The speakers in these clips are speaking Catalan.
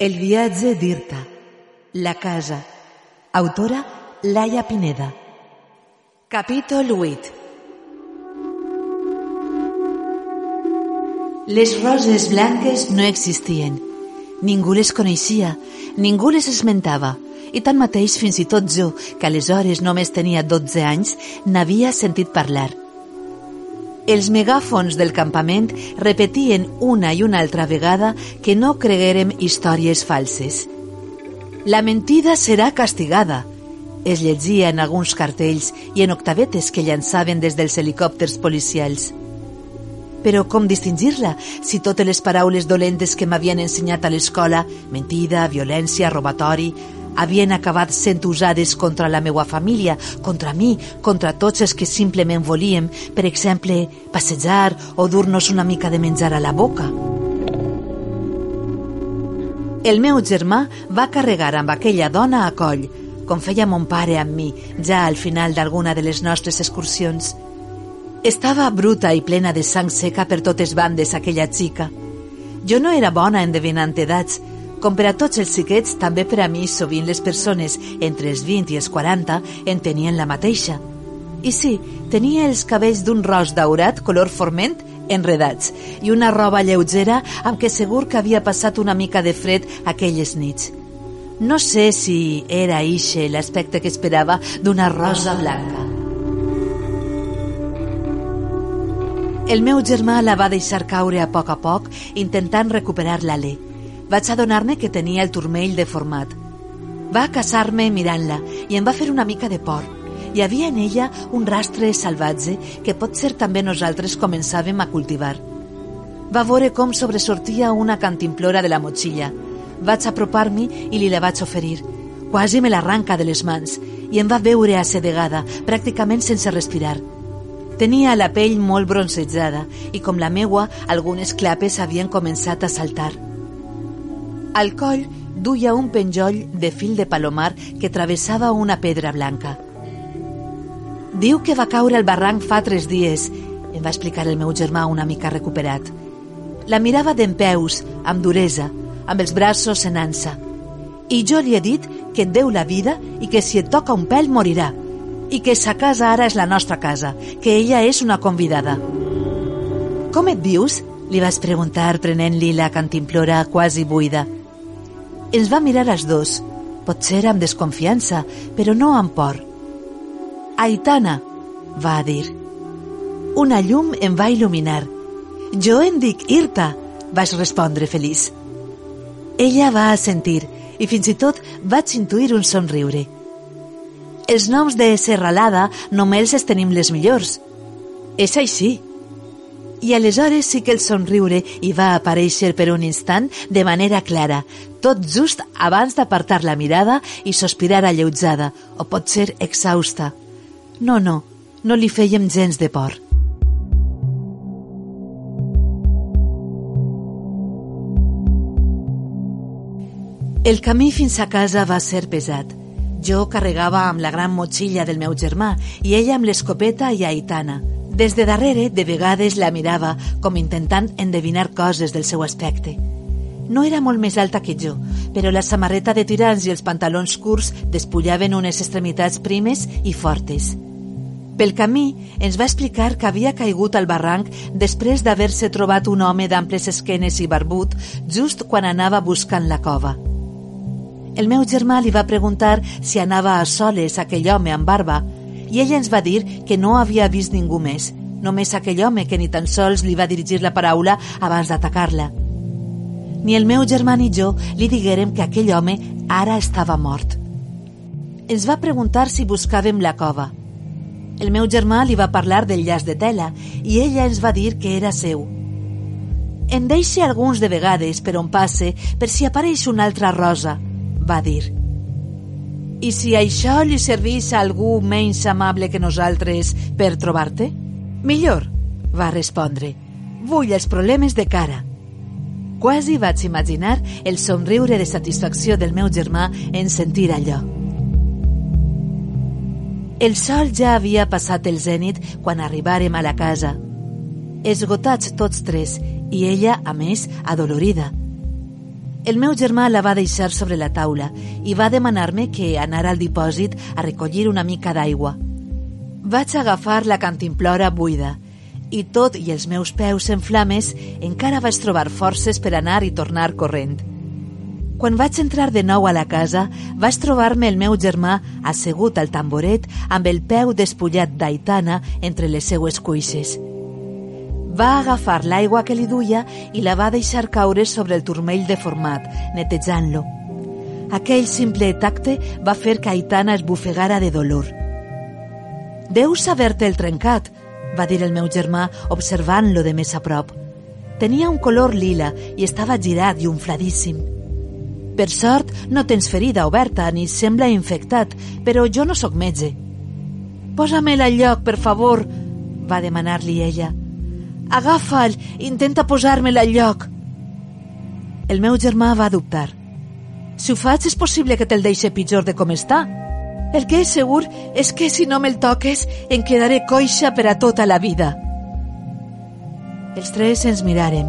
El viatge d'Irta. La casa. Autora Laia Pineda. Capítol 8. Les roses blanques no existien. Ningú les coneixia, ningú les esmentava, i tanmateix fins i tot jo, que aleshores només tenia 12 anys, n'havia sentit parlar. Els megàfons del campament repetien una i una altra vegada que no creguérem històries falses. La mentida serà castigada, es llegia en alguns cartells i en octavetes que llançaven des dels helicòpters policials. Però com distingir-la si totes les paraules dolentes que m'havien ensenyat a l'escola, mentida, violència, robatori, havien acabat sent usades contra la meua família, contra mi, contra tots els que simplement volíem, per exemple, passejar o dur-nos una mica de menjar a la boca. El meu germà va carregar amb aquella dona a coll, com feia mon pare amb mi, ja al final d'alguna de les nostres excursions. Estava bruta i plena de sang seca per totes bandes aquella xica. Jo no era bona endevinant edats, com per a tots els xiquets, també per a mi sovint les persones entre els 20 i els 40 en tenien la mateixa. I sí, tenia els cabells d'un ros daurat color forment enredats i una roba lleugera amb què segur que havia passat una mica de fred aquelles nits. No sé si era ixe l'aspecte que esperava d'una rosa blanca. El meu germà la va deixar caure a poc a poc, intentant recuperar l'alè. Vaig adonar-me que tenia el turmell deformat. Va casar-me mirant-la i em va fer una mica de por. Hi havia en ella un rastre salvatge que pot ser també nosaltres començàvem a cultivar. Va veure com sobresortia una cantimplora de la motxilla. Vaig apropar-m'hi i li la vaig oferir. Quasi me l'arranca de les mans i em va veure assedegada, pràcticament sense respirar. Tenia la pell molt bronzejada i, com la meua, algunes clapes havien començat a saltar. Al coll duia un penjoll de fil de palomar que travessava una pedra blanca. Diu que va caure al barranc fa tres dies, em va explicar el meu germà una mica recuperat. La mirava d'en peus, amb duresa, amb els braços en ansa. I jo li he dit que et deu la vida i que si et toca un pèl morirà i que sa casa ara és la nostra casa, que ella és una convidada. Com et dius? Li vas preguntar prenent-li la cantimplora quasi buida. Ens va mirar els dos, potser amb desconfiança, però no amb por. Aitana, va dir. Una llum em va il·luminar. Jo em dic Irta, vaig respondre feliç. Ella va assentir i fins i tot vaig intuir un somriure els noms de Serralada només els tenim les millors. És així. I aleshores sí que el somriure hi va aparèixer per un instant de manera clara, tot just abans d'apartar la mirada i sospirar alleujada, o pot ser exhausta. No, no, no li fèiem gens de por. El camí fins a casa va ser pesat. Jo carregava amb la gran motxilla del meu germà i ella amb l'escopeta i Aitana. Des de darrere, de vegades la mirava com intentant endevinar coses del seu aspecte. No era molt més alta que jo, però la samarreta de tirants i els pantalons curts despullaven unes extremitats primes i fortes. Pel camí ens va explicar que havia caigut al barranc després d'haver-se trobat un home d'amples esquenes i barbut just quan anava buscant la cova. El meu germà li va preguntar si anava a soles aquell home amb barba i ella ens va dir que no havia vist ningú més, només aquell home que ni tan sols li va dirigir la paraula abans d'atacar-la. Ni el meu germà ni jo li diguérem que aquell home ara estava mort. Ens va preguntar si buscàvem la cova. El meu germà li va parlar del llaç de tela i ella ens va dir que era seu. En deixe alguns de vegades per on passe per si apareix una altra rosa, va dir. I si això li servís a algú menys amable que nosaltres per trobar-te? Millor, va respondre. Vull els problemes de cara. Quasi vaig imaginar el somriure de satisfacció del meu germà en sentir allò. El sol ja havia passat el zènit quan arribàrem a la casa. Esgotats tots tres, i ella, a més, adolorida. El meu germà la va deixar sobre la taula i va demanar-me que anara al dipòsit a recollir una mica d'aigua. Vaig agafar la cantimplora buida i tot i els meus peus en flames encara vaig trobar forces per anar i tornar corrent. Quan vaig entrar de nou a la casa, vaig trobar-me el meu germà assegut al tamboret amb el peu despullat d'Aitana entre les seues cuixes. Va agafar l'aigua que li duia i la va deixar caure sobre el turmell deformat, netejant-lo. Aquell simple tacte va fer que Aitana es bufegara de dolor. Deus haver-te el trencat, va dir el meu germà observant-lo de més a prop. Tenia un color lila i estava girat i unfladíssim. Per sort, no tens ferida oberta ni sembla infectat, però jo no sóc metge. Posa-me'l al lloc, per favor, va demanar-li ella. Agafa'l, intenta posar-me'l al lloc. El meu germà va dubtar. Si ho faig, és possible que te'l deixi pitjor de com està. El que és segur és que si no me'l toques em quedaré coixa per a tota la vida. Els tres ens mirarem.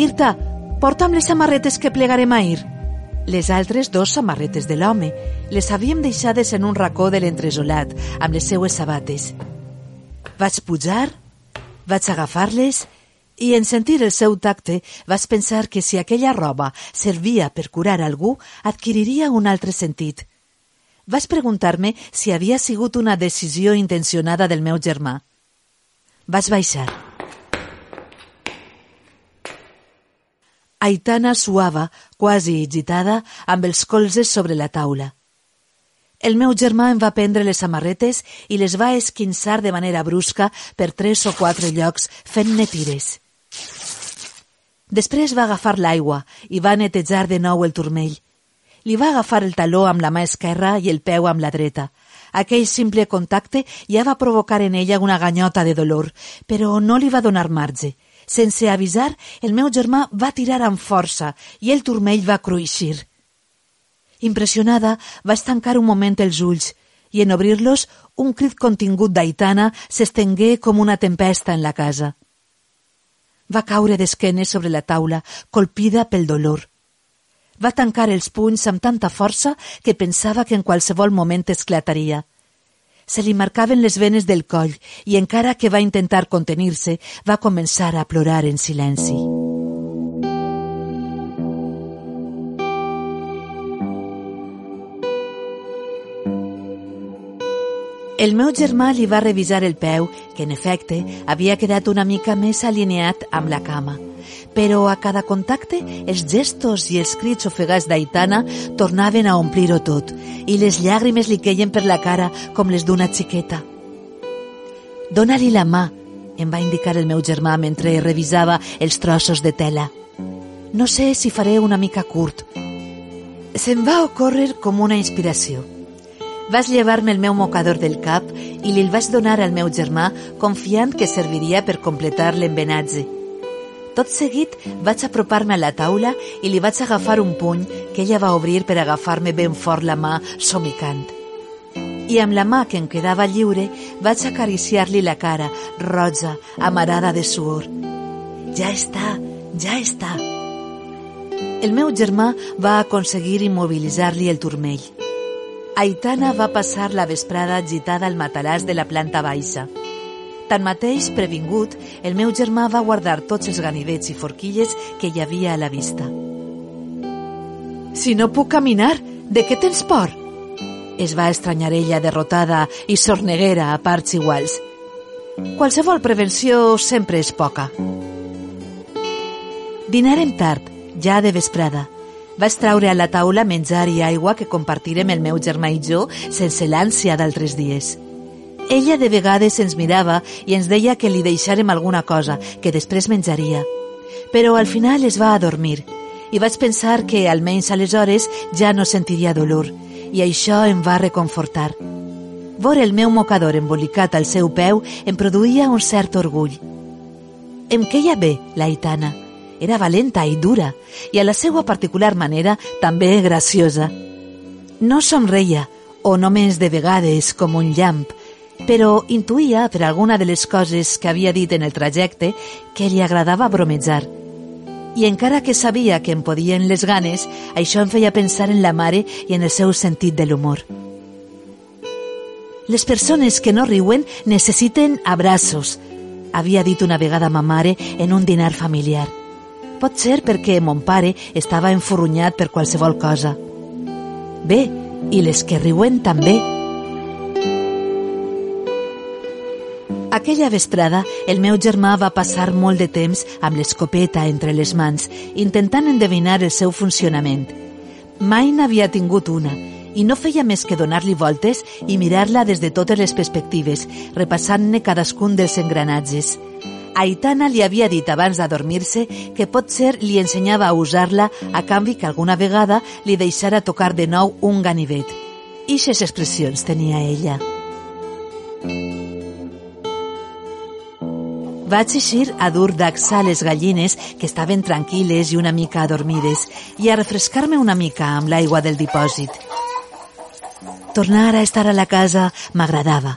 Irta, Porta'm les samarretes que plegarem ahir. Les altres dos samarretes de l'home les havíem deixades en un racó de l'entresolat amb les seues sabates. Vaig pujar, vaig agafar-les i en sentir el seu tacte vaig pensar que si aquella roba servia per curar algú, adquiriria un altre sentit. Vaig preguntar-me si havia sigut una decisió intencionada del meu germà. Vaig baixar. Aitana suava, quasi agitada, amb els colzes sobre la taula. El meu germà em va prendre les samarretes i les va esquinçar de manera brusca per tres o quatre llocs, fent-ne tires. Després va agafar l'aigua i va netejar de nou el turmell. Li va agafar el taló amb la mà esquerra i el peu amb la dreta. Aquell simple contacte ja va provocar en ella una ganyota de dolor, però no li va donar marge. Sense avisar, el meu germà va tirar amb força i el turmell va cruixir. Impressionada, va estancar un moment els ulls i en obrir-los un crit contingut d'Aitana s'estengué com una tempesta en la casa. Va caure d'esquenes sobre la taula, colpida pel dolor. Va tancar els punys amb tanta força que pensava que en qualsevol moment esclataria se li marcaven les venes del coll i encara que va intentar contenir-se, va començar a plorar en silenci. El meu germà li va revisar el peu, que en efecte havia quedat una mica més alineat amb la cama però a cada contacte els gestos i els crits ofegats d'Aitana tornaven a omplir-ho tot i les llàgrimes li queien per la cara com les d'una xiqueta. Dóna-li la mà, em va indicar el meu germà mentre revisava els trossos de tela. No sé si faré una mica curt. Se'm va ocórrer com una inspiració. Vas llevar-me el meu mocador del cap i li el vaig donar al meu germà confiant que serviria per completar l'embenatge. Tot seguit vaig apropar-me a la taula i li vaig agafar un puny que ella va obrir per agafar-me ben fort la mà somicant. I amb la mà que em quedava lliure vaig acariciar-li la cara, roja, amarada de suor. Ja està, ja està. El meu germà va aconseguir immobilitzar-li el turmell. Aitana va passar la vesprada agitada al matalàs de la planta baixa. Tanmateix, previngut, el meu germà va guardar tots els ganivets i forquilles que hi havia a la vista. Si no puc caminar, de què tens por? Es va estranyar ella derrotada i sorneguera a parts iguals. Qualsevol prevenció sempre és poca. Dinarem tard, ja de vesprada. Vaig traure a la taula menjar i aigua que compartirem el meu germà i jo sense l'ànsia d'altres dies. Ella de vegades ens mirava i ens deia que li deixarem alguna cosa, que després menjaria. però al final es va adormir i vaig pensar que almenys aleshores ja no sentiria dolor i això em va reconfortar. Vore el meu mocador embolicat al seu peu em produïa un cert orgull. Em queia bé, la Aitana. Era valenta i dura, i a la seva particular manera també graciosa. No somreia, o només de vegades com un llamp, però intuïa per alguna de les coses que havia dit en el trajecte que li agradava bromejar. I encara que sabia que em podien les ganes, això em feia pensar en la mare i en el seu sentit de l'humor. Les persones que no riuen necessiten abraços, havia dit una vegada ma mare en un dinar familiar. Pot ser perquè mon pare estava enfurrunyat per qualsevol cosa. Bé, i les que riuen també. Aquella vesprada, el meu germà va passar molt de temps amb l'escopeta entre les mans, intentant endevinar el seu funcionament. Mai n'havia tingut una, i no feia més que donar-li voltes i mirar-la des de totes les perspectives, repassant-ne cadascun dels engranatges. Aitana li havia dit abans d'adormir-se que pot ser li ensenyava a usar-la a canvi que alguna vegada li deixara tocar de nou un ganivet. Ixes expressions tenia ella. Vaig eixir a dur d'axar les gallines que estaven tranquil·les i una mica adormides i a refrescar-me una mica amb l'aigua del dipòsit. Tornar a estar a la casa m'agradava,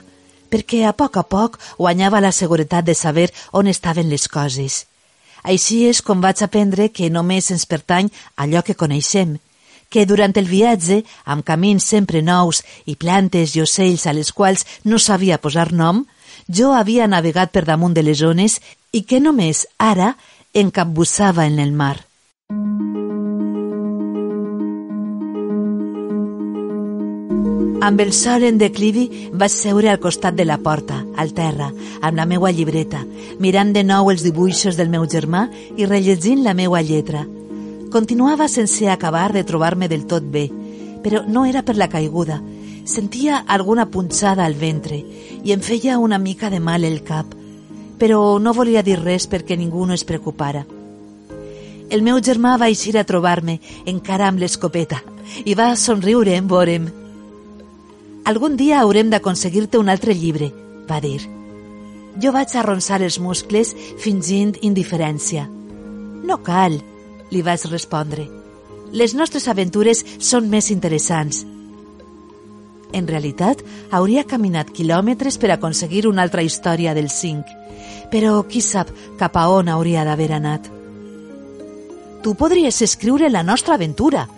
perquè a poc a poc guanyava la seguretat de saber on estaven les coses. Així és com vaig aprendre que només ens pertany allò que coneixem, que durant el viatge, amb camins sempre nous i plantes i ocells a les quals no sabia posar nom, jo havia navegat per damunt de les ones i que només ara encapbussava en el mar. Amb el sol en declivi vaig seure al costat de la porta, al terra, amb la meua llibreta, mirant de nou els dibuixos del meu germà i rellegint la meua lletra. Continuava sense acabar de trobar-me del tot bé, però no era per la caiguda, Sentia alguna punxada al ventre i em feia una mica de mal el cap, però no volia dir res perquè ningú no es preocupara. El meu germà va eixir a trobar-me, encara amb l'escopeta, i va somriure en veure'm. Algun dia haurem d'aconseguir-te un altre llibre, va dir. Jo vaig arronsar els muscles fingint indiferència. No cal, li vaig respondre. Les nostres aventures són més interessants. En realitat, hauria caminat quilòmetres per aconseguir una altra història del 5, però qui sap cap a on hauria d'haver anat. Tu podries escriure la nostra aventura,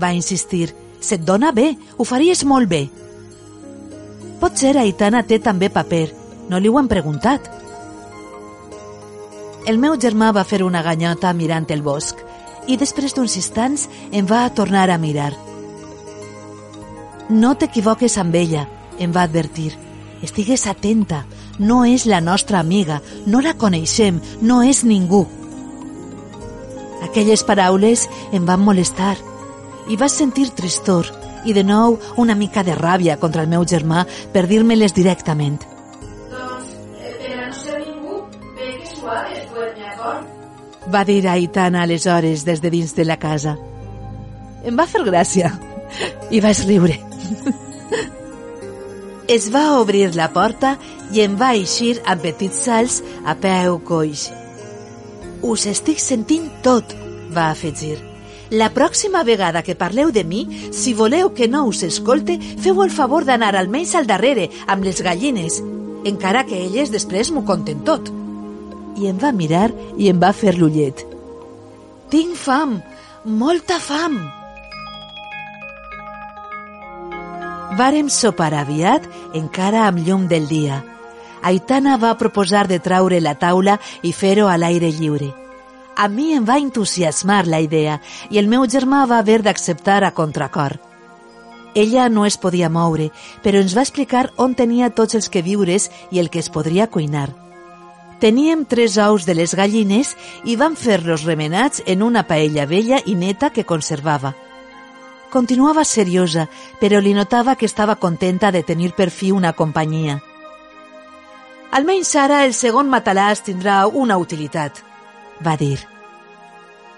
va insistir. Se't dona bé, ho faries molt bé. Potser Aitana té també paper, no li ho han preguntat. El meu germà va fer una ganyota mirant el bosc i després d'uns instants em va tornar a mirar. No t'equivoques amb ella, em va advertir. Estigues atenta, no és la nostra amiga, no la coneixem, no és ningú. Aquelles paraules em van molestar i vas sentir tristor i de nou una mica de ràbia contra el meu germà per dir-me-les directament. Doncs, eh, per a no ser ningú, ves que acord. Va dir Aitana aleshores des de dins de la casa. Em va fer gràcia i vaig riure. Es va obrir la porta i em va eixir amb petits salts a peu coix. Us estic sentint tot, va afegir. La pròxima vegada que parleu de mi, si voleu que no us escolte, feu el favor d'anar almenys al darrere, amb les gallines, encara que elles després m'ho conten tot. I em va mirar i em va fer l'ullet. Tinc fam, molta fam. Vàrem sopar aviat, encara amb llum del dia. Aitana va proposar de traure la taula i fer-ho a l'aire lliure. A mi em va entusiasmar la idea i el meu germà va haver d'acceptar a contracor. Ella no es podia moure, però ens va explicar on tenia tots els que viures i el que es podria cuinar. Teníem tres ous de les gallines i vam fer-los remenats en una paella vella i neta que conservava. Continuava seriosa, però li notava que estava contenta de tenir per fi una companyia. Almenys ara el segon matalàs tindrà una utilitat, va dir.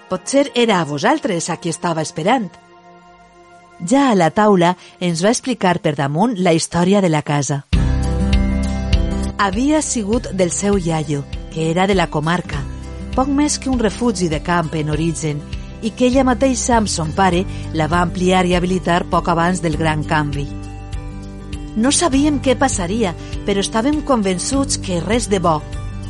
Potser era a vosaltres a qui estava esperant. Ja a la taula ens va explicar per damunt la història de la casa. Havia sigut del seu iaio, que era de la comarca, poc més que un refugi de camp en origen, i que ella mateixa amb son pare la va ampliar i habilitar poc abans del gran canvi. No sabíem què passaria, però estàvem convençuts que res de bo.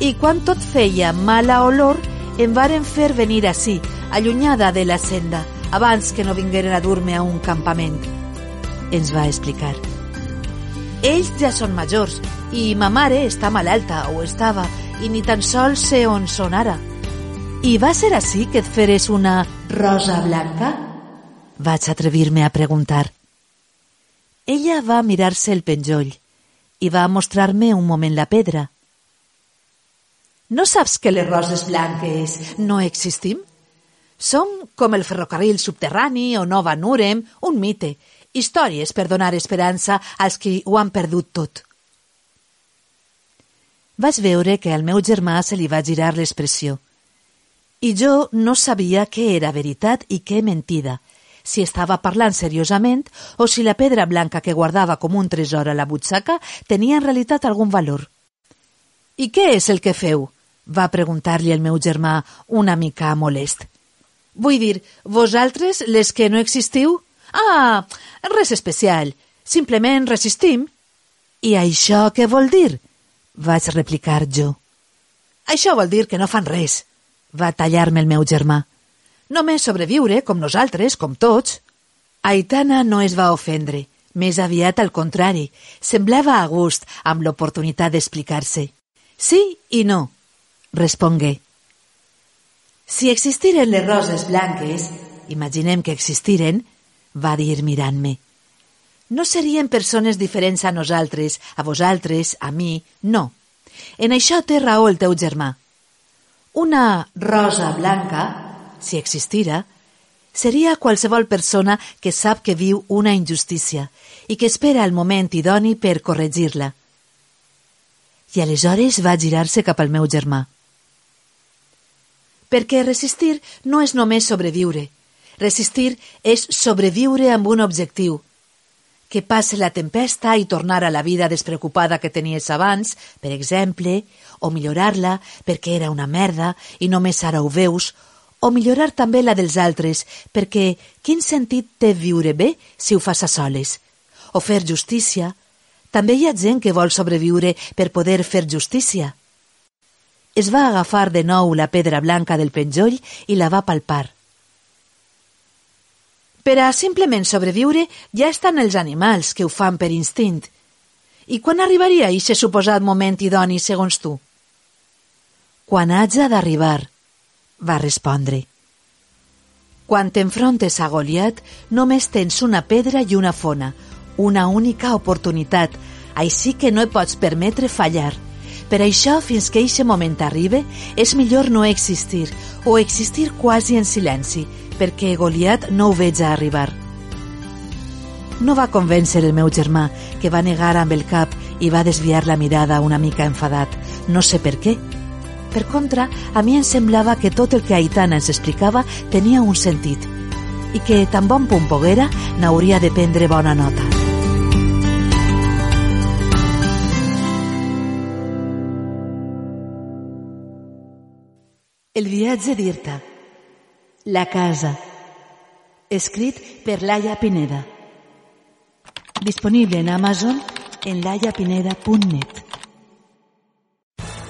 I quan tot feia mala olor, em varen fer venir ací, allunyada de la senda, abans que no vingueren a dur-me a un campament. Ens va explicar. Ells ja són majors i ma mare està malalta, o estava, i ni tan sols sé on són ara. I va ser així que et feres una rosa blanca? Vaig atrevir-me a preguntar. Ella va mirar-se el penjoll i va mostrar-me un moment la pedra. No saps que les roses blanques no existim? Som com el ferrocarril subterrani o Nova Nurem, un mite, històries per donar esperança als qui ho han perdut tot. Vaig veure que al meu germà se li va girar l'expressió – i jo no sabia què era veritat i què mentida, si estava parlant seriosament o si la pedra blanca que guardava com un tresor a la butxaca tenia en realitat algun valor. I què és el que feu? Va preguntar-li el meu germà una mica molest. Vull dir, vosaltres, les que no existiu? Ah, res especial. Simplement resistim. I això què vol dir? Vaig replicar jo. Això vol dir que no fan res, va tallar-me el meu germà. Només sobreviure, com nosaltres, com tots. Aitana no es va ofendre. Més aviat al contrari. Semblava a gust amb l'oportunitat d'explicar-se. Sí i no, respongué. Si existiren les roses blanques, imaginem que existiren, va dir mirant-me. No serien persones diferents a nosaltres, a vosaltres, a mi, no. En això té raó el teu germà. Una rosa blanca, si existira, seria qualsevol persona que sap que viu una injustícia i que espera el moment idoni per corregir-la. I aleshores va girar-se cap al meu germà. Perquè resistir no és només sobreviure. Resistir és sobreviure amb un objectiu. Que passe la tempesta i tornar a la vida despreocupada que tenies abans, per exemple, o millorar-la perquè era una merda i només ara ho veus, o millorar també la dels altres, perquè quin sentit té viure bé si ho fas a soles? O fer justícia? També hi ha gent que vol sobreviure per poder fer justícia. Es va agafar de nou la pedra blanca del penjoll i la va palpar. Per a simplement sobreviure ja estan els animals que ho fan per instint. I quan arribaria aquest suposat moment idoni segons tu? Quan haja d'arribar, va respondre. Quan t'enfrontes a Goliat, només tens una pedra i una fona, una única oportunitat, així que no et pots permetre fallar. Per això, fins que eixe moment arribe, és millor no existir, o existir quasi en silenci, perquè Goliat no ho veig a arribar. No va convèncer el meu germà, que va negar amb el cap i va desviar la mirada una mica enfadat. No sé per què, per contra, a mi em semblava que tot el que Aitana ens explicava tenia un sentit i que tan bon punt poguera n'hauria de prendre bona nota. El viatge d'Irta. La casa. Escrit per Laia Pineda. Disponible en Amazon en laiapineda.net